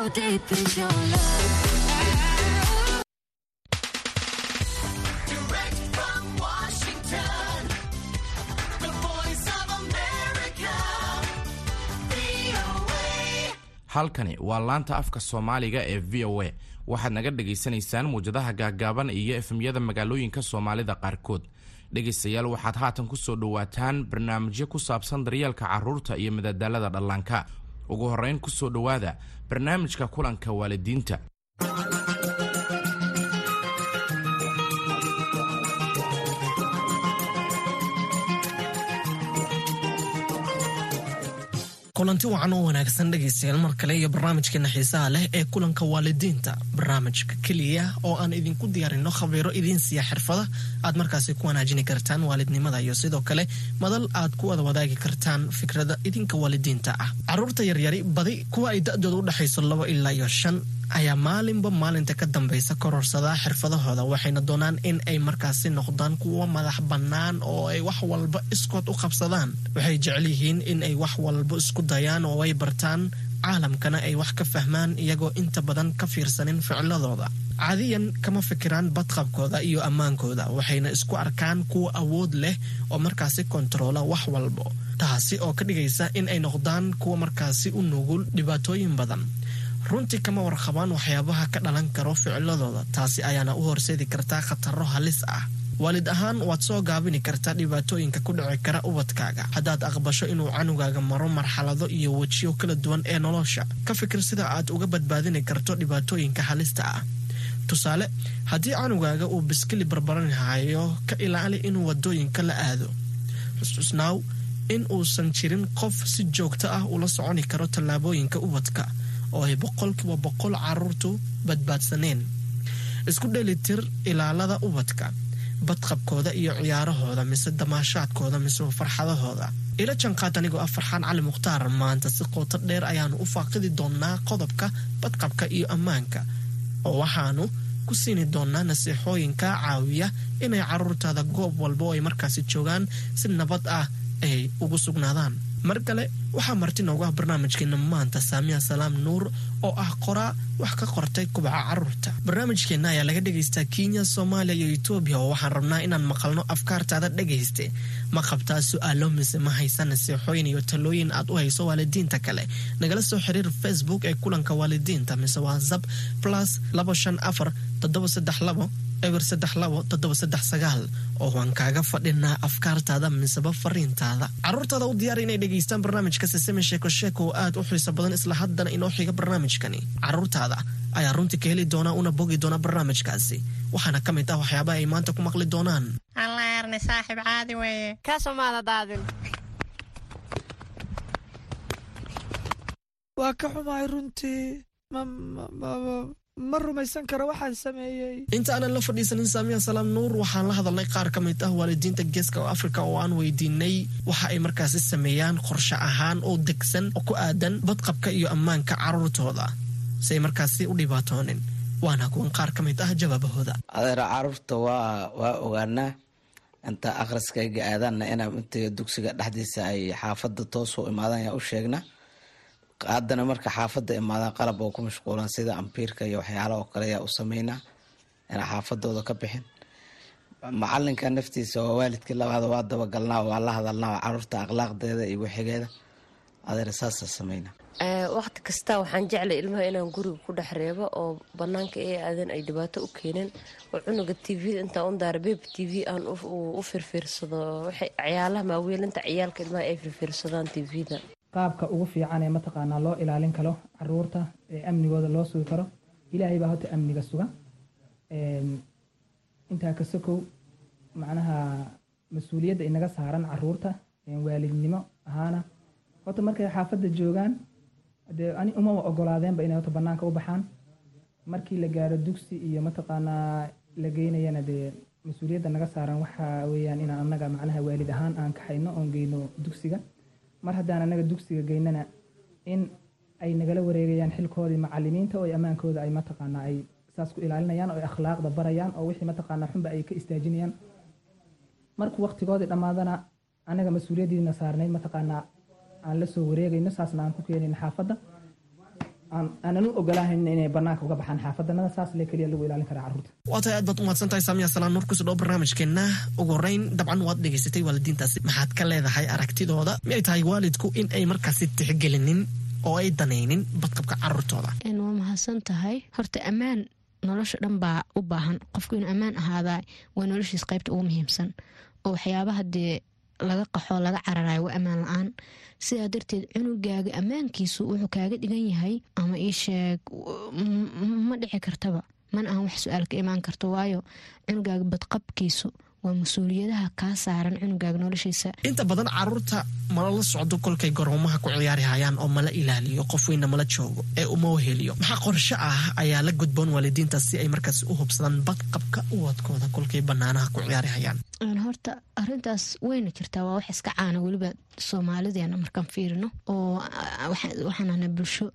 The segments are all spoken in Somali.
America, VOA. halkani waa laanta afka soomaaliga ee v o a waxaad naga dhagaysanaysaan muwjadaha gaaggaaban iyo efemyada magaalooyinka soomaalida qaarkood dhegaystayaal waxaad haatan ku soo dhowaataan barnaamijyo ku saabsan daryeelka carruurta iyo madadaalada dhallaanka ugu horrayn ku soo dhowaada barnaamijka kulanka waalidiinta kulanti wacan oo wanaagsan dhegaystayaal mar kale iyo barnaamijkeena xiisaha leh ee kulanka waalidiinta. Barnaamijka keliya oo aan idinku diyaarino khabiiro idiin siiya xirfada aad markaasi ku wanaajini kartaan waalidnimada iyo sidoo kale madal aad ku wada wadaagi kartaan fikrada idinka waalidiinta ah. Caruurta yaryari badi kuwa ay da-dooda u dhexayso labo ilaa iyo shan ayaa maalinba maalinta ka dambaysa kororsadaa xirfadahooda waxayna doonaan in ay markaasi noqdaan kuwo madax bannaan oo ay wax walba iskood u qabsadaan. Waxay jecel yihiin in ay wax walba isku dayaan oo ay bartaan caalamkana ay wax ka fahmaan iyagoo inta badan ka fiirsanin ficiladooda caadiyan kama fikiraan badqabkooda iyo ammaankooda waxayna isku arkaan kuwa awood leh oo markaasi kontaroola wax walbo. Taasi oo ka dhigaysa in ay noqdaan kuwa markaasi u nugul dhibaatooyin badan runtii kama warqabaan waxyaabaha ka dhalan karo ficiladooda taasi ayaana u horseedi kartaa khataro halis ah. Waalid ahaan waad soo gaabini kartaa dhibaatooyinka ku dhici kara ubadkaaga. Haddaad aqbasho inuu canugaaga maro marxalado iyo wejiyo kala duwan ee nolosha ka fikir sida aad uga badbaadini karto dhibaatooyinka halista ah. Tusaale haddii canugaaga uu biskili barbaranhayo ka ilaali inuu waddooyinka la aado. Xusxusnaaw in uusan jirin qof si joogto ah ula soconi karo tallaabooyinka ubadka oo ay boqolkiiba boqol caruurtu badbaadsaneen. Isku dhelitir ilaalada ubadka badqabkooda iyo ciyaarahooda mise damaashaadkooda mise farxadahooda. Ila janqaad anigoo ah farxaan cali mukhtaar maanta si qooto dheer ayaanu u faaqidi doonaa qodobka badqabka iyo ammaanka oo waxaanu ku siini doonaa nasiixooyinka caawiya inay caruurtaada goob walba oo ay markaasi joogaan si nabad ah ay ugu sugnaadaan mar kale waxaa marti noogu ah barnaamijkeena maanta saamiya salaam nuur oo ah qoraa wax ka qortay kubaca carruurta barnaamijkeena ayaa laga dhegaystaa kenya soomaaliya iyo etoobiya oo waxaan rabnaa inaan maqalno afkaartaada dhegayste ma qabtaa su'aalo mise ma haysa nasiixooyin iyo talooyin aad u hayso waalidiinta kale? Nagala soo xiriir facebook ee kulanka waalidiinta mise whatsapp plus labo shan afar toddoba saddex labo eber saddex labo toddoba saddex sagaal. Oo waan kaaga fadhinaa afkaartaada miseba fariintaada. Caruurtaada u diyaar inay dhegaystaan barnaamijka sesame sheeko sheeko oo aad u xiiso badan isla haddana inoo xiga barnaamijkani. Caruurtaada ayaa runtii ka heli doona una bogi doona barnaamijkaasi. Waxaana ka mid ah waxyaabaha ay maanta ku maqli doonaan. Caadi daadin. Waa ka xumahay runtii ma ma- ma- ma rumaysan karo waxaan sameeyey. Inta aanan la fadhiisanin saamiya salaam nuur waxaan la hadalnay qaar ka mid ah waalidiinta geeska oo afrika oo aan weydiinay waxa ay markaasi sameeyaan qorshe ahaan oo degsan oo ku aadan badqabka iyo ammaanka caruurtooda. Si ay markaasi u dhibaatoonin waana kuwan qaar ka mid ah jawaabahooda. Adeera carruurta waa waa ogaanaa inta akhriskayga aadaanna inaa inta dugsiga dhexdiisa ay xaafada toos u imaadaan yaa u sheegna haddana marka xaafada imaadaan qalab oo ku mashquulan sida ambiirka iyo waxyaala oo kale ayaa u sameynaa inaa xaafadooda ka bixin. Macalinka naftiisa waa waalidkii labaada waa dabagalnaa waa la hadalnaa carruurta akhlaaqdeeda iyo wixigeeda adeera saasa sameynaa waqti kasta waxaan jeclay ilmaha inaan guriga ku dhex reebo oo banaanka ee aadan ay dhibaato u keeneen oo cunuga tvda intaan u daara beb t v aan u firfiirsado ciyaalaha maaweelinta ciyaalka ilmaha ay firfiirsadaan tvda qaabka ugu fiican ee mataqaanaa loo ilaalin karo carruurta ee amnigooda loo sugi karo ilaahay baa horta amniga suga. Intaa ka sokow macnaha mas'uuliyadda inaga saaran carruurta waalidnimo ahaana horta markay xaafadda joogaan dee ani umama ogolaadeenba inay horta banaanka u baxaan. Markii la gaaro dugsi iyo mataqaanaa la geynayana dee mas'uuliyadda naga saaran waxa weeyaan inaan annaga macnaha waalid ahaan aan ka hayno oon geyno dugsiga mar haddaan annaga dugsiga geynana in ay nagala wareegayaan xilkoodii macalimiinta oo ammaankooda ay mataqaanaa ay saas ku ilaalinayaan oo akhlaaqda barayaan oo wixii mataqaanaa xunba ay ka istaajinayaan. Markuu waqtigoodii dhammaadana annaga mas'uuliyaddiina saarnayd mataqaanaa aan la soo wareegayno saasna aan ku keenayno xaafadda aan- aanan u ogolaahayn inay banaanka uga baxaan xaafadanada saas le keliya lagu ilaalin karaa carruurta. Waa tahay aad baad tahay saamiya salaan nur ku soo dhow barnaamijkeenna. Ugu horeyn dabcan waad dhegaysatay waalidiintaasi. Maxaad ka leedahay aragtidooda? Miyay tahay waalidku in ay markaasi tixgelinin oo ay danaynin badqabka carruurtooda? Een, waa mahadsan tahay. Horta ammaan nolosha dhan baa u baahan. Qofku inuu ammaan ahaadaa waa noloshiis qaybta ugu muhiimsan. Oo waxyaabaha dee laga qaxo laga cararayo waa ammaan la'aan. Sidaa darteed cunugaaga ammaankiisu wuxuu kaaga dhigan yahay ama ii sheeg ma dhici kartaba. Mana ahan wax su'aal ka imaan karto waayo cunugaaga badqabkiisu waa mas'uuliyadaha kaa saaran cunugaaga noloshiisa. Inta badan carruurta mala la socdo kolkay garoomaha ku ciyaari hayaan oo mala ilaaliyo qof weynna mala joogo ee uma weheliyo. Maxaa qorshe ah? Ayaa la gudboon waalidiinta si ay markaasi u hubsadaan badqabka uwadkooda kolkay banaanaha ku ciyaari hayaan. Horta arintaas wayna jirtaa waa wax iska caana weliba soomaalideena markaan fiirino oo ah, waxa- waxaan ahnaa bulsho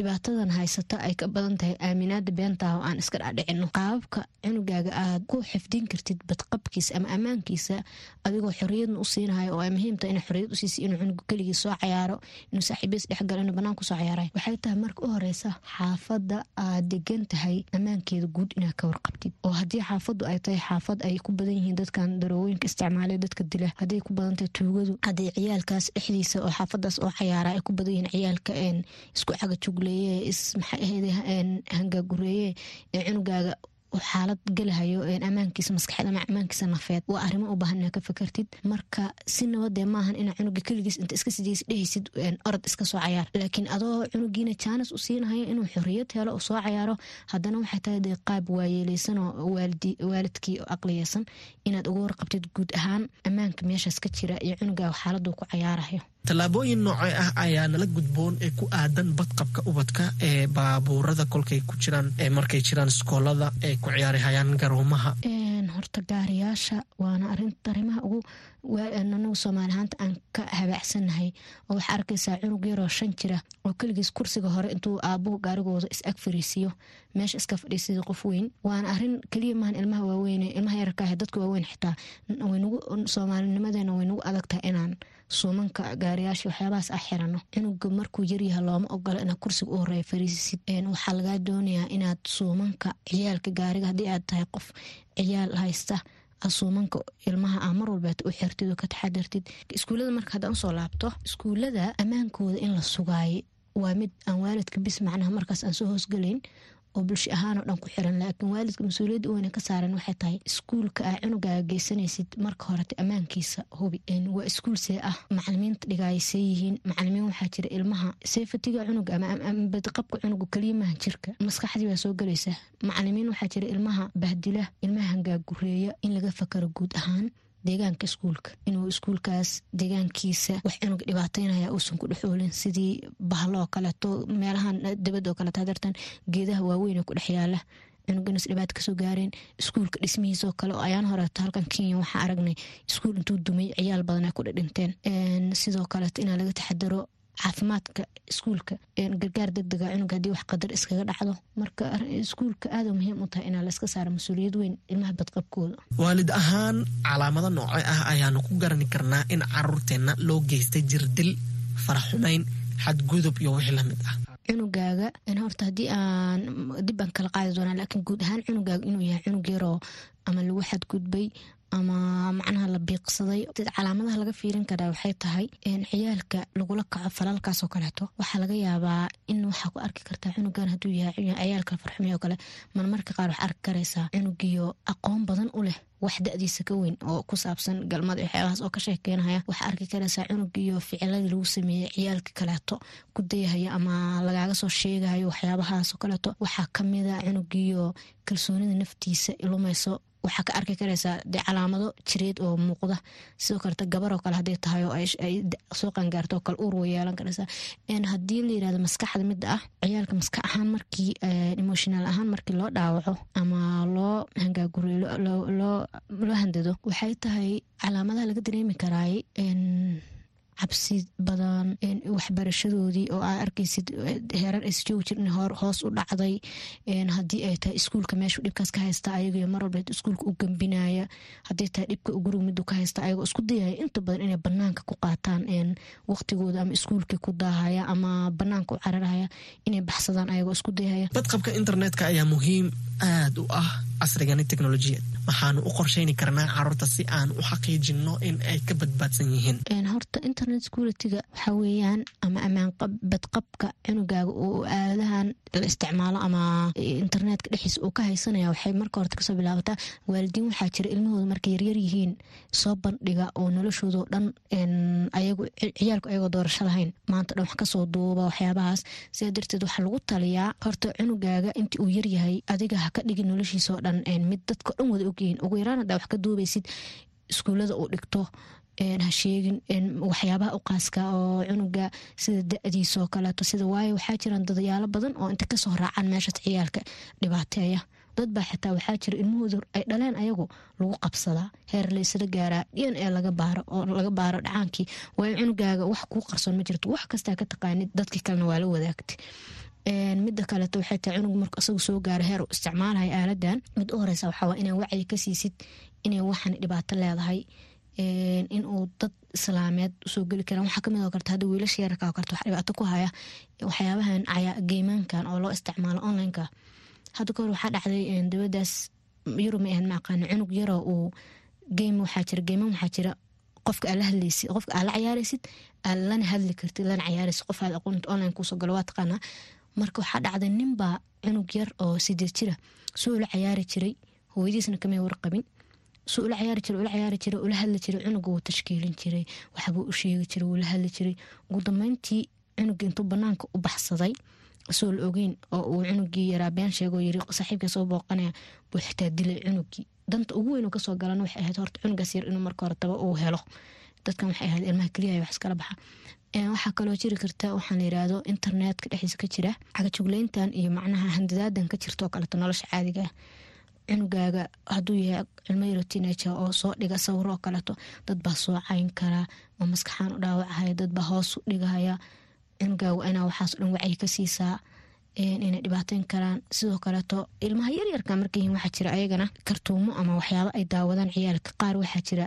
dhibaatadan haysata ay ka badan tahay aaminaada beentaha oo aan iska dhadhicino qaababka cunugaaga aad ku xifdin kartid badqabkiisa ama ammaankiisa adigoo xoriyadna u siinahayo oo ay muhiimta ina xoriyad usiisa inuu cunugu keligii soo cayaaro inuu saaxiibiis dhexgalo inuu banaan ku soo cayaaray. Waxay tahay marka u horeysa xaafada aad degan tahay ammaankeeda guud inaad ka warqabtid. Oo haddii xaafadu ay tahay xaafad ay ku badan yihiin dadkan darooyinka isticmaalay dadka dila hadday ku badan tahay tuugadu hadday ciyaalkaas dhexdiisa oo xaafadaas oo cayaara ay ku badan yihiin ciyaalka isku caga jugleeye is maxay hangaagureeye ee cunugaaga xaalad gelahayo een ammaankiisa maskaxeed ama ammaankiisa nafeed. Waa arrimo u baahan inaad ka fakartid. Marka si nabadee maahan inaa cunuga keligiis inta iska sidiis dhehaysid orod iska soo cayaar. Laakiin adoo cunugiina jaanis u siinahayo inuu xorriyad helo soo cayaaro haddana waxay tahay dee qaab waayeeleysan oo waalidi waalidkii aqliyeysan inaad uga warqabtid guud ahaan. Ammaanka meeshaas ka jira iyo cunugaaga xaaladuu ku cayaarayo tallaabooyin noocee ah ayaa nala gudboon ee ku aadan badqabka ubadka ee baabuurada kolkay ku jiraan markay jiraan iskoolada ee ku ciyaari hayaan garoomaha horta gaariyaasha waana arrin arrimaha ugu anagu soomaali ahaanta aan ka habaacsanahay oo waxaa arkaysaa cunug yaroo shan jira oo keligiis kursiga hore intuu aabuhu gaarigooda is ag fariisiyo. Meesha iska fadhiisida qof weyn. Waana arrin keliya maahan ilmaha waaweyne ilmaha yararka ah dadka waaweyn xitaa. Soomaalinimadeena way adag tahay inaan suumanka gaariyaasha waxyaabahaas ah xirano. Cunuga markuu yaryaha looma ogolo inaad kursiga u horreeya fariisisid waxaa lagaa doonayaa inaad suumanka ciyaalka gaariga haddii aad tahay qof ciyaal haysta aad suumanka ilmaha ah mar walbeed u xirtid oo ka taxadartid iskuullada marka haddaan u soo laabto iskuullada ammaankooda in la sugaayo waa mid aan waalidka bis macnaha markaas aan soo hoosgelayn oo bulsho ahaanoo dhan ku xiran laakiin waalidka mas'uuliyadda weyne ka saaran waxay tahay iskuulka aa cunugaaga geysanaysid marka horete ammaankiisa hubi. Waa iskuul see ah. Macalimiinta dhigaaya see yihiin. Macalimiin waxaa jira ilmaha seefatiga cunuga ama ama- ama badqabka cunuga keliya maaha jirka. Maskaxdii baa soo gelaysa macalimiin waxaa jira ilmaha bahdila ilmaha hangaagureeya in laga fakaro guud ahaan deegaanka iskuulka inuu iskuulkaas deegaankiisa wax cunuga dhibaateynaya uusan ku dhexoolin sidii bahlo oo kaleeto meelahan dibadda oo kaleeto hadartan geedaha waaweyn ku dhex yaalla cunuganas dhibaato ka soo gaareen. Iskuulka dhismihiisa oo kale oo ayaan horeeto halkan kenya waxaa aragnay iskuul intuu dumay ciyaal badan ay ku dhidhinteen Een, sidoo kaleeto inaa laga taxadaro caafimaadka iskuulka gargaar degdega cunuga haddii wax qadar iskaga dhacdo. Marka iskuulka aada muhiim u tahay inaa layska saaro mas'uuliyad weyn ilmaha badqabkooda. Waalid ahaan calaamado noocee ah ayaanu ku garani karnaa in caruurteenna loo geystay jirdil faraxumayn xadgudub iyo wixii la mid ah. Cunugaaga horta haddii aan dib aan kala qaadi doonaa laakiin guud ahaan cunugaaga inuu yahay cunug yaroo ama lagu xadgudbay ama macnaha la biiqsaday. Calaamadaha laga fiirin karaa waxay tahay ciyaalka lagula kaco falalkaas oo kaleeto. Waxaa laga yaabaa in waxaa ku arki kartaa cunugan hadduu yahay ciyaalka farxumay oo kale. Marmarka qaar waxaa arki karaysaa cunugiyo aqoon badan u leh wax da-diisa ka weyn oo ku saabsan galmada waxyaabahaas oo ka sheekeynaya. Waxaa arki karaysaa cunugiyo ficiladii lagu sameeyey ciyaalka kaleeto ku dayahaya ama lagaaga soo sheegayo waxyaabahaas oo kaleeto. Waxaa kamida cunugiyo kalsoonida naftiisa lumayso waxaa ka arki karaysaa dee calaamado jireed oo muuqda. Sidoo kaleta gabar oo kale hadday tahay oo ay soo qangaarto kale uur way yeelan karaysaa. Haddii la yiraahdo maskaxda midda ah ciyaalka maskax ahaan markii emotional ahaan markii loo dhaawaco ama loo hangaaguriyo loo handado waxay tahay calaamadaha laga dareemi karaay cabsi badan waxbarashadoodii oo aa arkaysid heerar aysa joogi jirin hoos u dhacday haddii ay tahay iskuulka meeshu dhibkaas ka haysta ayago mar walba iskuulka u gambinaya haddii tahay dhibka guriga midu ka haysta ayagoo isku dayaya inta badan inay banaanka ku qaataan waqtigooda ama iskuulkii ku daahaya ama banaanka u cararaya inay baxsadaan ayagoo isku dayaya. Badqabka internetka ayaa muhiim aada u ah casrigani teknolojiyad waxaanu u qorsheyni karnaa carruurta si aan u xaqiijino in ay ka badbaadsan yihiin. Horta internet security-ga waxaa weeyaan ama ammaan badqabka cunugaaga oo aadahan isticmaalo ama internetka dhexdiisa uu ka haysanaya waxay marka horta ka soo bilaabataa. Waalidiin waxaa jira ilmahooda markay yaryar yihiin soo bandhiga oo noloshoodao dhan ayagu ciyaalku ayagoo doorasho lahayn. Maanta dhan wax ka soo duuba waxyaabahaas. Sidaa darteed waxaa lagu taliyaa horta cunugaaga intii uu yaryahay adiga ha ka dhigin noloshiisao dhan mid dadka dhan wada ogyihiin ugu yaraan hadaa wax ka duubaysid iskuullada uu dhigto ha sheegin waxyaabaha u oo cunuga sida da-diisoo kaleeto sida waayo waxaa jiraan dadayaalo badan oo inta ka soo raacaan meeshaas ciyaalka dhibaateeya. Dad baa xitaa waxaa jira ilmahooda ay dhaleen ayagu lagu qabsadaa heer laysla gaaraa dn e laga baaro oo laga baaro dhacaankii waayo cunugaaga wax kuu qarsoon ma jirto wax kastaa ka taqaanid dadkii kalena waa la wadaagtay midda kaleeto waxay tahay cunug marku isagu soo gaaro heer uu aaladan mid u horeysa waxaa inaa wacyi ka siisid inay waxan dhibaato leedahay inuu dad islaameed u soo geli karaan. Waxaa ka mid oo karta hadda wiilasha yararka karta wax dhibaato ku haya waxyaabahan geymaankan oo loo isticmaalo onlineka. Hadda kahor waxaa dhacday dabadaas yurub ma ahan ma cunug yaroo uu game waxaa jira geyman waxaa jira qofka aad la qofka aad la cayaaraysid lana hadli kartid lana cayaaraysid qof aad aqoonta online galo waa taqaanaa marka waxaa dhacday ninbaa cunug yar oo sideed jira soo ula cayaari jiray hooyadiisna kamay warqabin. Suu ula cayaari jira ula cayaari jira ula hadli jiray cunuga wuu tashkiilin jiray waxbuu u sheegi jiray wuu la hadli jiray. Ugu dambeyntii cunuga intuu banaanka u baxsaday soo la ogeyn oo uu cunugii yaraa been sheegoo yiri saaxiibka soo booqanaya buu xitaa dilay cunugii. Danta ugu weyn oo ka soo galan waxay ahayd horta cunugaas yar inuu marka horetaba uu helo. Dadkan waxay ahayd ilmaha keliya wax iskala baxa waxaa kaloo jiri karta waxaan yiraahdo internetka dhexdiisa ka jira cagajugleyntan iyo macnaha handadaadan ka jirta oo kaleeto nolosha caadiga ah. Cunugaaga haduu yahay cilmo yaro teenager oo soo dhiga sawiro oo kaleeto dad baa soo cayn karaa oo maskaxaan u dhaawacahaya dad baa hoos u dhigahaya cunugaaga inaa waxaas dhan wacyi ka siisaa inay dhibaateyn karaan. Sidoo kaleeto ilmaha yaryarka markayihin waxaa jira ayagana kartuumo ama waxyaaba ay daawadaan ciyaalka qaar. Waxaa jira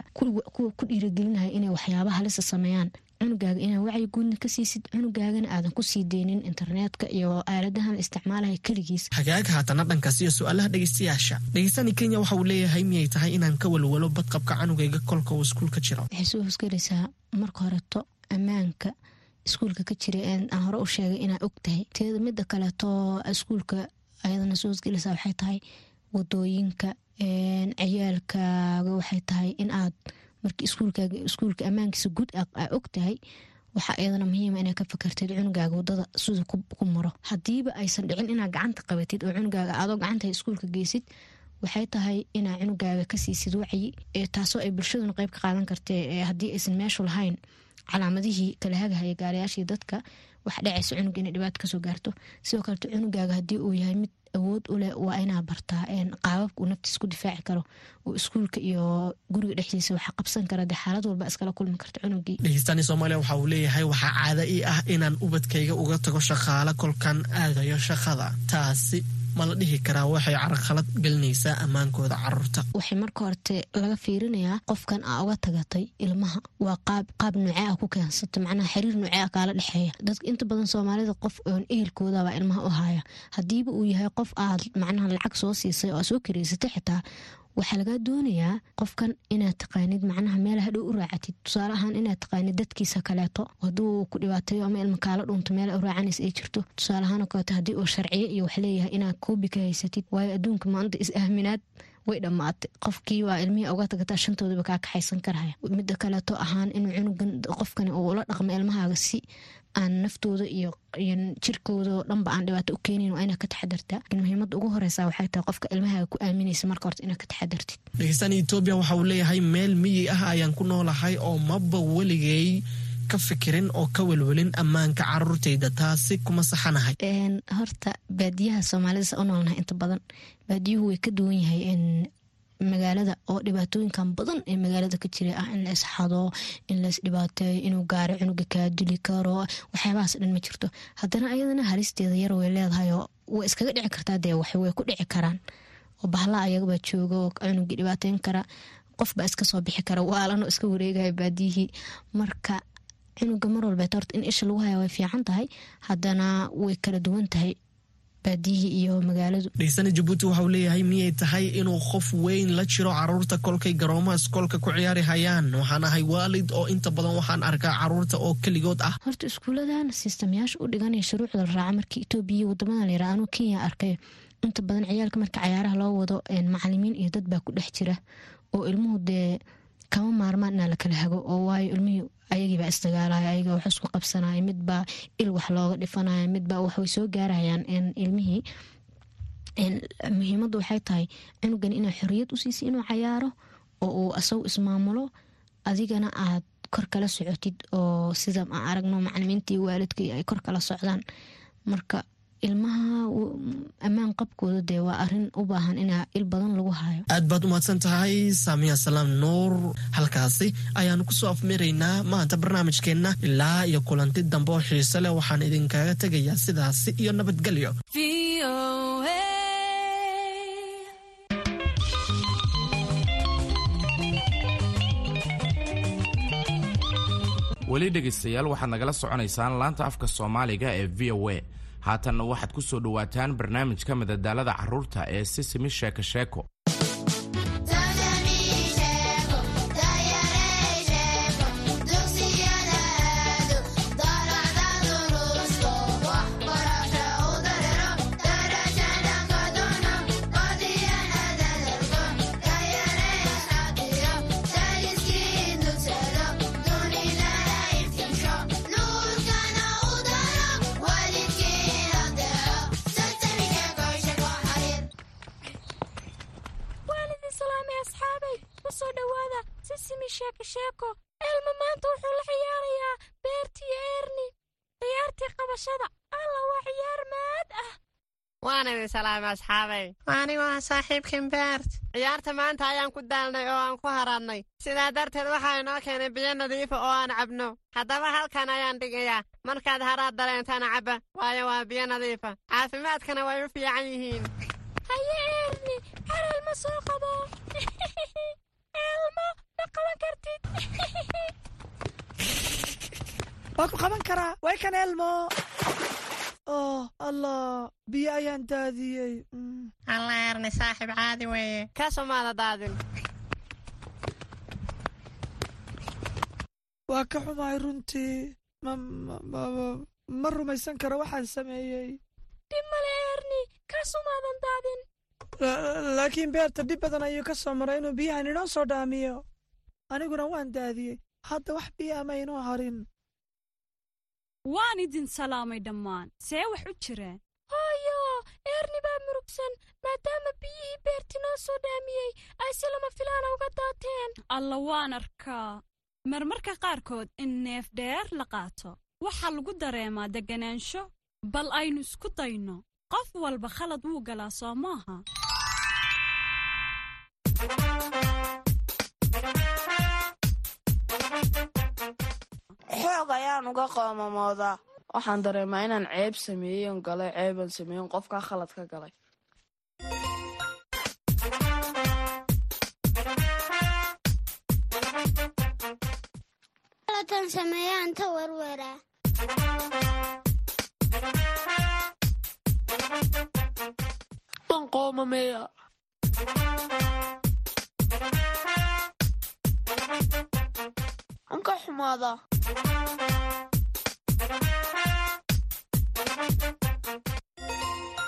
ku dhiiragelinaya inay waxyaaba halisa sameeyaan cunugaaga inaa wacyi guudna ka siisid cunugaagana aadan ku sii deynin internetka iyo aaladahan la isticmaalaya keligiis. Hagaag haatana dhankaas iyo su'aalaha dhegeystayaasha. Dhegeystani kenya waxa uu leeyahay miyay tahay inaan ka walwalo badqabka canugayga kolka uu iskuulka jiro? Waxay soo hosgelaysaa marka horeto ammaanka iskuulka ka jira aan hore u sheegay inaa og tahay. Teeda mida kaleeto iskuulka ayadana soo hosgelaysaa waxay tahay waddooyinka ciyaalkaaga waxay tahay in aad iskuulkaaga iskuulka ammaankiisa guud aa og tahay waxaa iyadana muhiima inaa ka fakartid cunugaaga waddada sida ku maro. Hadiiba aysan dhicin inaa gacanta qabatid oo cunugaaga aadoo gacanta iskuulka geysid waxay tahay inaa cunugaaga ka siisid wacyi taasoo ay bulshaduna qeyb ka qaadan kartee haddii aysan meeshu lahayn calaamadihii kala hagahaya dadka waxa dhacaysa cunug inay dhibaato ka soo gaarto. Sidoo kaleto cunugaaga haddii uu yahay mid awood u leh waa inaa bartaa qaababka uu naftiis ku difaaci karo oo iskuulka iyo guriga dhexdiisa waxa qabsan kara dee xaalad walba iskala kulmi karta cunugii. Dhegeystaani soomaaliya waxa uu leeyahay waxaa caada ii ah inaan ubadkayga uga tago shaqaale kolkan aadayo shaqada. Taasi ma la dhihi karaa waxay carqalad gelinaysaa ammaankooda carruurta waxay marka horte laga fiirinayaa qofkan aa uga tagatay ilmaha. Waa qaab qaab nuucee ah ku keensata macnaha xiriir nuucee ah kaala dhexeeya. Dadka inta badan soomaalida qof oon ehelkoodabaa ilmaha u haya haddiiba uu yahay qof aad macnaha lacag soo siisay oo aad soo kareysatay xitaa waxaa lagaa doonayaa qofkan inaad taqaanid macnaha meel hadhow u raacatid. Tusaale ahaan inaad taqaanid dadkiisa kaleeto hadduu ku dhibaateeyo ama ilma kaala dhunto meel u raacanaysa ay jirto. Tusaale ahaan oo kaleeto haddii uu sharciyo iyo wax leeyahay inaad koobi ka haysatid waayo adduunka maanta is-aaminaad way dhammaatay qofkii waa ilmihii uga tagataa shantoodaba kaa kaxaysan karaya midda kaleeto ahaan inuu cunugan qofkani uu ula dhaqmo ilmahaaga si aan naftooda iyo jirkooda oo dhanba aan dhibaato u keenin waa inaad ka taxadartaa. Lakin muhiimadda ugu horeysa waxay tahay qofka ilmahaaga ku aaminaysa marka horta inaad ka taxadartid. Dhegeystaan etoobiya waxa uu leeyahay meel miyi ah ayaan ku noolahay oo maba weligay ka fikirin oo ka welwelin ammaanka caruurtayda taasi kuma saxanahay. Horta baadiyaha soomaalida u noolnahay inta badan baadiyuhu way ka duwan yahay magaalada oo dhibaatooyinkan badan ee magaalada ka jira ah in la isxado in la isdhibaateeyo inuu gaari cunuga kaa karo waxyaabahaas dhan ma jirto. Haddana ayadana halisteeda yar way leedahay oo way iskaga dhici kartaa dee wax way ku dhici karaan. Oo bahla ayagabaa jooga oo cunugii dhibaateyn kara qofbaa iska soo bixi kara waalano iska wareegaya baadiyihii. Marka cunuga mar walbeet horta in isha lagu haya way fiican tahay. Haddana way kala duwan tahay baadiyihii iyo magaaladu. Dheysana jabuuti waxauu leeyahay miyay tahay inuu qof weyn la jiro carruurta kolkay garoomaha iskoolka ku ciyaari hayaan? Waxaan ahay waalid oo inta badan waxaan arkaa carruurta oo keligood ah. Horta iskuuladan sistamyaasha u dhiganaya shuruucda la raaca markii etoobiya iyo waddamada layira anuu kenya arkay. Inta badan ciyaalka marka cayaaraha loo wado macalimiin iyo dad baa ku dhex jira. Oo ilmuhu dee kama maarmaan inaa lakala hago oo waayo ilmihii ayagiibaa isdagaalaya ayaga wax isku qabsanaya midbaa il wax looga dhifanaya midbaa waxway soo gaarayaan ilmihii muhiimaddu waxay tahay cunugan inaa xoriyad u siisay inuu cayaaro oo uu asagu ismaamulo adigana aad kor kala socotid oo sida aan aragno macalimiintii waalidkii ay kor kala socdaan. Marka ilmaha ammaan qabkooda dee waa arrin u baahan inaa il badan lagu hayo aad baad umahadsan tahay saamiya salaam nuur. Halkaasi ayaanu ku soo afmiraynaa maanta barnaamijkeenna ilaa iyo kulanti dambe oo xiise leh waxaan idinkaga tegayaa sidaasi iyo nabadgelyo weli dhegaystayaal waxaad nagala soconaysaan laanta afka soomaaliga ee v o a haatanna waxaad ku soo dhowaataan barnaamijka madadaalada carruurta ee sisimi sheeko sheeko elma maanta wuxuu la ciyaarayaa beertii eerni ciyaartii qabashada alla waa ciyaar maad ah waan idin salaamay asxaabay anigoo ah saaxiibkan beert ciyaarta maanta ayaan ku daalnay oo aan ku haraadnay sidaa darteed waxaa inoo keenay biyo nadiifa oo aan cabno haddaba halkan ayaan dhigayaa markaad haraad dareentaan cabba waayo waa biyo nadiifa caafimaadkana way u fiican yihiin haye eerni har elma soo qabo elmo ma qaban kartid. Waa ku qaban karaa? Way kan elmo. Oh allah. Biyo ayaan daadiyey. Alla eerni saaxiib caadi weeye. Ka somaada daadin. Waa ka xumahay runtii. Ma rumaysan karo waxaan sameeyey. Dhib male eerni ka sumaadan daadin. Laakiin beerta dhib badan ayuu ka soo maray inuu biyahan inoo soo dhaamiyo aniguna waan daadiyey. Hadda wax biyo ama inoo harin. Waan idin salaamay dhammaan. See wax u jireen? Hooyo eerni baa murugsan maadaama biyihii beerti noo soo dhaamiyey ay si lama filaana uga daateen. Alla waan arkaa. Marmarka qaarkood in neef dheer la qaato waxaa lagu dareemaa degganaansho bal aynu isku dayno. Qof walba khalad wuu galaa soo maaha xoog ayaan uga qoomamoodaa waxaan dareemaa inaan ceeb sameeyen galay ceebaan sameeyen qofkaa khalad ka galay qoomameeya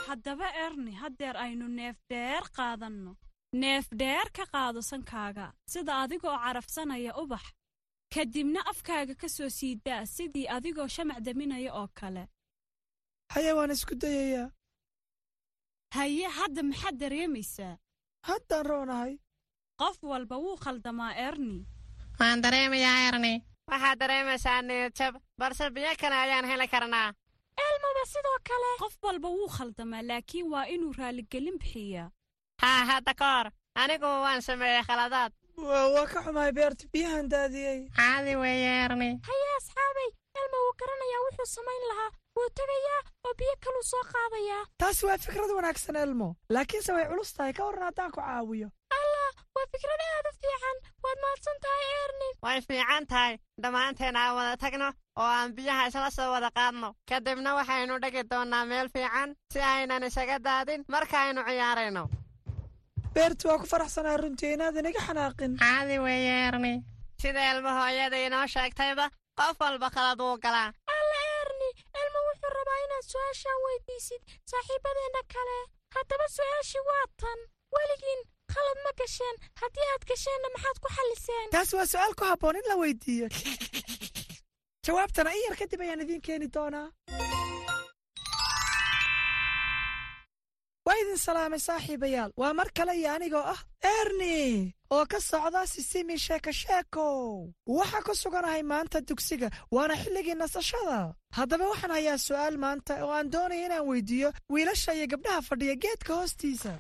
haddaba erni haddeer aynu neef dheer qaadanno. Neef dheer ka qaado sankaaga. Sida adigoo carafsanaya ubax kadibna afkaaga ka soo siidaa sidii adigoo shamac daminaya oo kale. Haye waan isku dayayaa. Haye hadda maxaad dareemaysaa? Haddaan roonahay. Qof walba wuu khaldamaa erni waan dareemayaa erni waxaad dareemaysaa niyadjab balse biyo kale ayaan heli karnaa elmaba sidoo kale. Qof walba wuu khaldamaa laakiin waa inuu raaligelin bixiyaa. Haa hadda ka hor anigu waan sameeyey khaladaad. Waa ka xumahay beerta biyahan daadiyey. Caadi weeye erni haye asxaabay elmo wuu garanayaa wuxuu samayn lahaa. Wuu tegayaa oo biyo kaluu soo qaadayaa. Taasi waa fikrad wanaagsan elmo. Laakiinse way culus tahay ka warran haddaan ku caawiyo. Allah waa fikrad aad u fiican waad mahadsan tahay erni way fiican tahay dhammaanteen aan wada tagno oo aan biyaha isla soo wada qaadno. Kadibna waxaynu dhegi doonnaa meel fiican si aynan isaga daadin markaaynu ciyaarayno. Beertu waa ku faraxsanaa runtii inaadan iga xanaaqin. Caadi weeye erni sida elmo hooyada inoo sheegtayba qof walba khalad wuu galaa. Alla erni elmo wuxuu rabaa inaad su'aashaan weydiisid saaxiibadeenna kale. Haddaba su'aashii waa tan. Weligiin khalad ma gasheen. Haddii aad gasheenna maxaad ku xalliseen taasi waa su'aal ku habboon in la weydiiyo. Jawaabtana in yar kadib ayaan idiin keeni doonaa. Waa idin salaamay saaxiibayaal. Waa mar kale iyo anigoo ah erni oo ka socda sisimi sheeko sheekow waxaa ku suganahay maanta dugsiga waana xilligii nasashada. Haddaba waxaan hayaa su'aal maanta oo aan doonaya inaan weydiiyo wiilasha iyo gabdhaha fadhiya geedka hoostiisa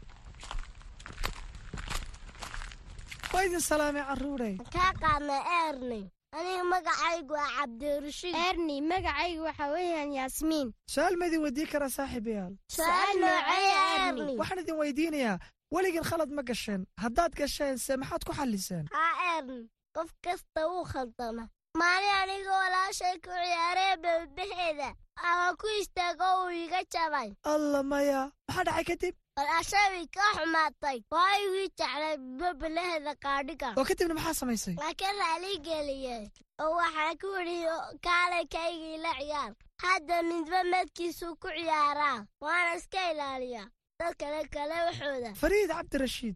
waa idin salaamay carruurey. Kaa qaadna erni aniga magacaygu waa cabdirashiid. Erni magacaygu waxa weeyaan yaasmiin su'aal ma idin weydiin karaa saaxiibayaal su'aal nooceeya erni waxaan idin weydiinayaa weligiin khalad ma gasheen. Haddaad gasheen se maxaad ku xalliseen? Haa erni qof kasta wuu khaldama maalin aniga walaashay ku ciyaaree bebeheeda ama ku istaago uu iga jabay. Alla maya maxaa dhacay kadib walaashay ka xumaatay waa igii jeclay bebelaheeda qaadhiga oo kadibna maxaa samaysay laakiin raali geliyey oo waxaa ku idhi kaalay kaygii la ciyaar hadda midba medkiisuu ku ciyaaraa waana iska ilaaliyaa dad kale kale waxooda fariid cabdirashiid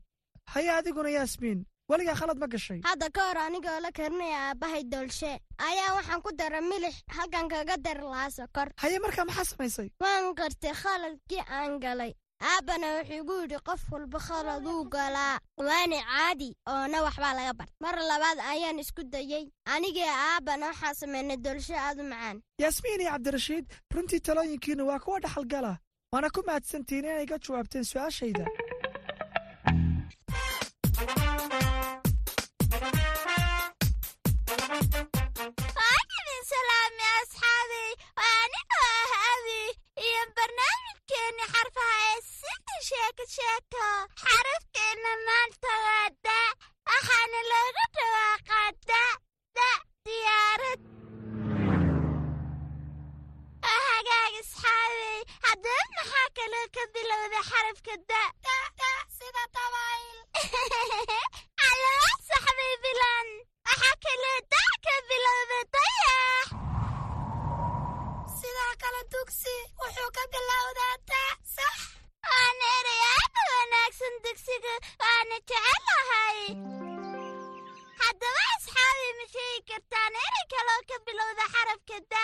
haya adiguna yaasmiin weligaa khalad ma gashay hadda ka hor anigoo la karinaya aabbahay doolshe ayaa waxaan ku dara milix halkan kaga dari lahaa sokor haye markaa maxaa samaysay waan gartay khaladkii aan galay aabbana wuxuu igu yidhi qof walba khaladuu galaa waana caadi oona waxbaa laga bart mar labaad ayaan isku dayey anigii aabbana waxaa samaynay doolsho aad u macaan. Yaasmiin iyo cabdirashiid runtii talooyinkiinnu waa kuwa dhaxalgala waana ku mahadsantihiin inay ga jawaabteen su'aashayda xarafkeenna maanta waa da waxaana looga dhawaaqaa da da diyaarad. Hagaag isxaabey haddaba maxaa kaloo ka bilowda xarafka da sida dabayl? Calaamad saxbay bilan. Waxaa kaloo da ka bilowda dayax. Sidoo kale dugsi wuxuu ka bilowdaa da waana erey aad u wanaagsan dugsiga waana jecelahay haddaba asxaabi ma sheegi kartaan erey kaloo ka bilowda xarafka da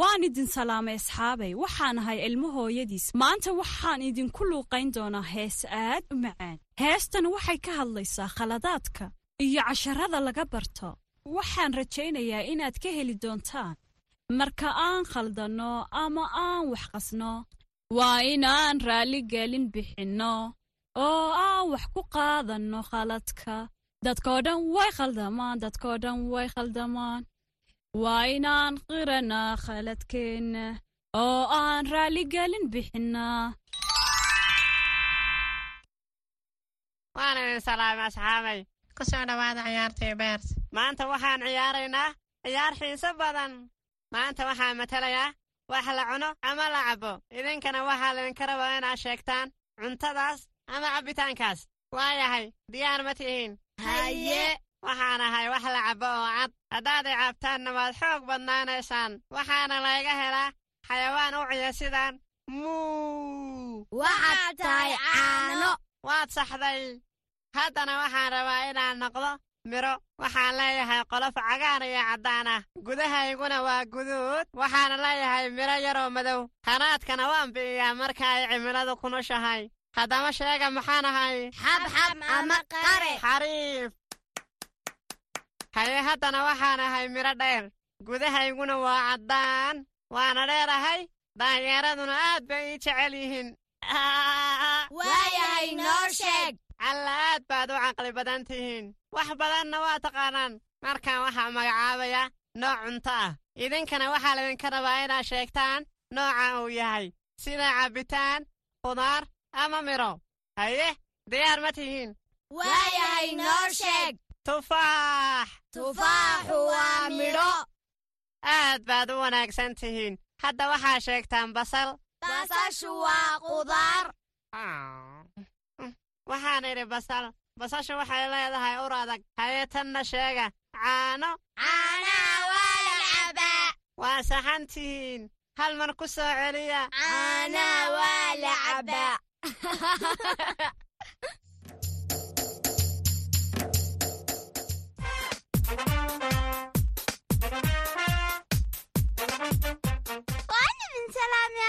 waan idin salaamay asxaabay. Waxaan ahay ilmo hooyadiis. Maanta waxaan idinku luuqayn doonaa hees aad u macaan. Heestan waxay ka hadlaysaa khaladaadka iyo casharada laga barto. Waxaan rajaynayaa inaad ka heli doontaan marka aan khaldanno ama aan wax qasno waa inaan raalligelin bixinno oo aan wax ku qaadanno khaladka. Dadkoo dhan way khaldamaan dadkoo dhan way khaldamaan. Waa inaan qiranaa khaladkeenna oo aan raalligelin bixinnaa waan idin salaamay asxaabay. Ku soo dhowaada ciyaartii beert maanta waxaan ciyaaraynaa ciyaar xiise badan maanta waxaa matalayaa wax la cuno ama la cabbo. Idinkana waxaa laydinka rabaa inaad sheegtaan cuntadaas ama cabbitaankaas. Waayahay diyaar ma tihiin. Haye. Waxaan ahay wax la cabbo oo cad. Haddaaday cabtaanna waad xoog badnaanaysaan. Waxaana layga helaa xayawaan u ciya sidaan. Muu. Waxaad tahay caano. waad saxday. Haddana waxaan rabaa inaan noqdo midho waxaan leeyahay qolof cagaar iyo caddaan ah. Gudahayguna waa guduud. Waxaana leeyahay midho yaroo madow. Hanaadkana waan bi'iyaa marka ay cimiladu kunoshahay haddama sheega maxaan ahay? Xabxab ama qare. Xariif. Haye haddana waxaan ahay midho dheer. Gudahayguna waa caddaan. Waana dheerahay daanyeeraduna aad bay ii jecel yihiin. Waayahay noo sheeg alla aad baad u caqli badan tihiin. Wax badanna waa taqaanaan. Markaan waxaa magacaabaya nooc cunto ah. Idinkana waxaa laydinka rabaa inaad sheegtaan nooca uu yahay. Sida cabbitaan khudaar ama midho haye diyaar ma tihiin. Waayahay noo sheeg. Tufaax. Tufaaxu waa midho aad baad u wanaagsan tihiin. Hadda waxaa sheegtaan basal. Basashu waa qudaar waxaan idhi basal basashu waxay leedahay ur adag. Haye tanna sheega. Caano. Caanaha waa la cabaa. Waa saxan tihiin hal mar ku soo celiya. Caanaha waa la cabaa.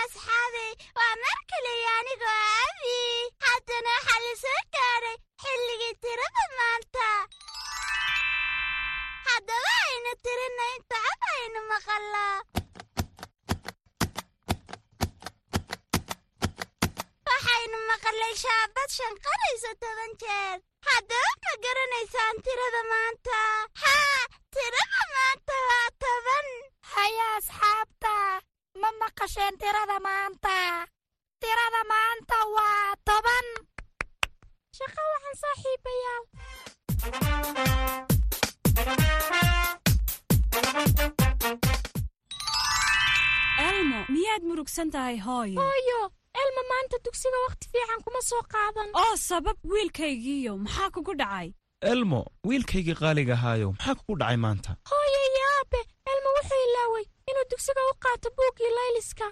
Asxaabay. Waa mar kaliya anigoo haddana waxaa la soo gaadhay xilligii tirada maanta haddaba aynu tirinna inta cod aynu maqallaa waxaynu maqallay shaabad shanqarayso toban jeer haddaba ma garanaysaan tirada maanta haa tirada maanta waa toban haya asxaabta ma maqasheen tirada maanta tirada maanta waa toban shaqo waxaan saaxiibayaal elmo miyaad murugsan tahay hooyo hooyo elma maanta dugsiga wakhti fiican kuma soo qaadan oo sabab wiilkaygiiyo maxaa kugu dhacay elmo wiilkaygii qaaliga ahaayow maxaa kugu dhacay maanta hooyo iyo aabe elma wuxuu ilaaway inuu dugsiga u qaato buuggii layliska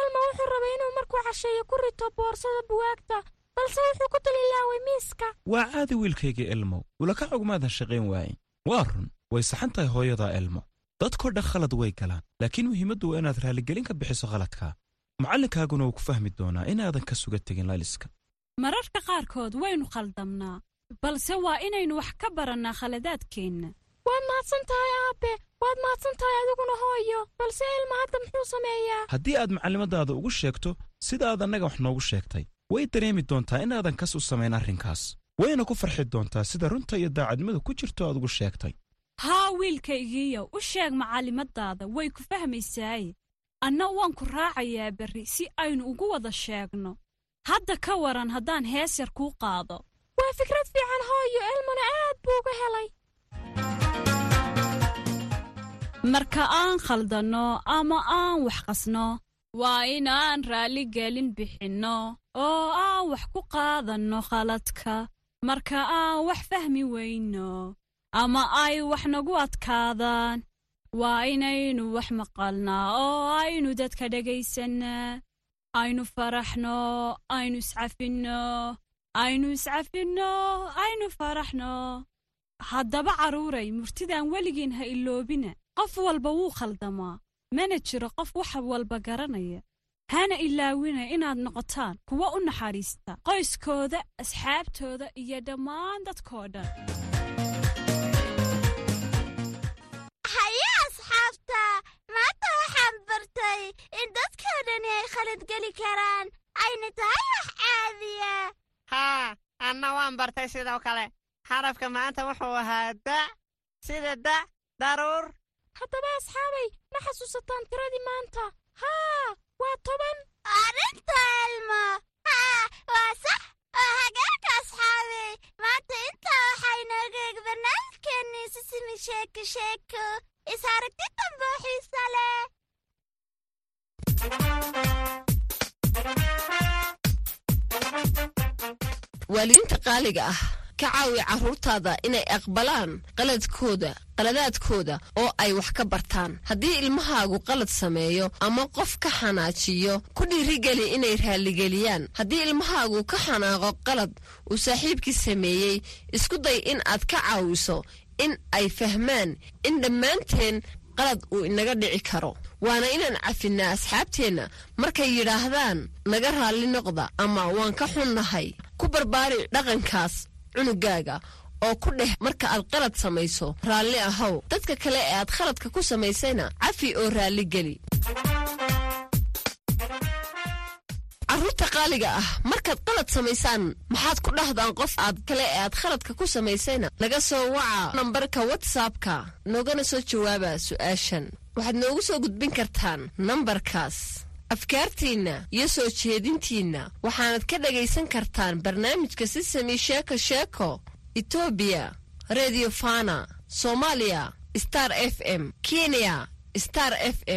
elma wuxuu rabay inuu markuu casheeyo ku rito boorsada buwaagta balse wuxuu ku dul ilaaway miiska. Waa caadi wiilkaygii elmow ulaka cugmaadan shaqayn waayin waa run. Way saxan tahay hooyadaa elmo. Dadkoo dhan khalad way galaan. Laakiin muhiimaddu waa inaad raaligelin ka bixiso khaladkaa macallinkaaguna wuu ku fahmi doonaa inaadan ka suga tegin layliska mararka qaarkood waynu khaldamnaa balse waa inaynu wax ka barannaa khaladaadkeenna. Waad mahadsan tahay aabe. Waad mahadsan tahay adiguna hooyo. Balse ilma hadda muxuu sameeyaa? Haddii aad macallimadaada ugu sheegto sida aad annaga wax noogu sheegtay way dareemi doontaa inaadan kas u samayn arrinkaas. Wayna ku farxi doontaa sida runta iyo daacadnimadu ku jirto aad ugu sheegtay. Haa wiilkaygiiyo u sheeg macallimadaada way ku fahmaysaaye anna waan ku raacayaa berri si aynu ugu wada sheegno. Hadda ka waran haddaan hees yar kuu qaado. Waa fikrad fiican hooyo elmuna aad buu uga helay. Marka aan khaldanno ama aan wax qasno waa inaan raalligelin bixinno oo aan wax ku qaadanno khaladka. Marka aan wax fahmi weyno ama ay wax nagu adkaadaan waa inaynu wax maqalnaa oo aynu dadka dhagaysannaa aynu faraxno aynu iscafinno aynu iscafinno aynu faraxno. Haddaba carruuray murtidaan weligiin ha iloobina qof walba wuu khaldamaa mana jiro qof wax walba garanaya. Hana ilaawina inaad noqotaan kuwa u naxariista qoyskooda asxaabtooda iyo dhammaan dadkoo dhan. Haye asxaabta. Maanta waxaan bartay in dadkoo dhani ay khalad geli karaan. Ayna tahay wax caadiya. Haa anna waan bartay sidoo kale. Xarafka maanta wuxuu ahaa da sida da daruur haddaba asxaabay ma xasuusataan tiradii maanta. Haa waa toban. Arrinta elmo. Haa waa sax. Oo hagaagka asxaabay. Maanta intaa waxaa inooga eg barnaamijkeennii sisimi sheeko sheeko is aragti dambe oo xiisa leh? Waalidiinta qaaliga ah ka caawi carruurtaada inay aqbalaan qaladkooda qaladaadkooda oo ay wax ka bartaan. Haddii ilmahaagu qalad sameeyo ama qof ka xanaajiyo ku dhiirigeli inay raalligeliyaan haddii ilmahaagu ka xanaaqo qalad uu saaxiibkii sameeyey isku day in aad ka caawiso in ay fahmaan in dhammaanteen qalad uu inaga dhici karo. Waana inaan cafinnaa asxaabteenna markay yidhaahdaan naga raalli noqda ama waan ka xunnahay. Ku barbaari dhaqankaas cunugaaga oo ku dheh marka aad qalad samayso raalli ahow. Dadka kale ee aad khaladka ku samaysayna cafi oo raalligeli qaaliga ah markaad qalad samaysaan maxaad ku dhahdaan qof aad kale ee aad khaladka ku samaysayna? Laga soo waca nambarka watsapka noogana soo jawaaba su'aashan. Waxaad noogu soo gudbin kartaan nambarkaas afkaartiinna iyo soo jeedintiinna waxaanad ka dhagaysan kartaan barnaamijka sisami sheeko sheeko etoobiya redio fana soomaaliya star f m kenya star f m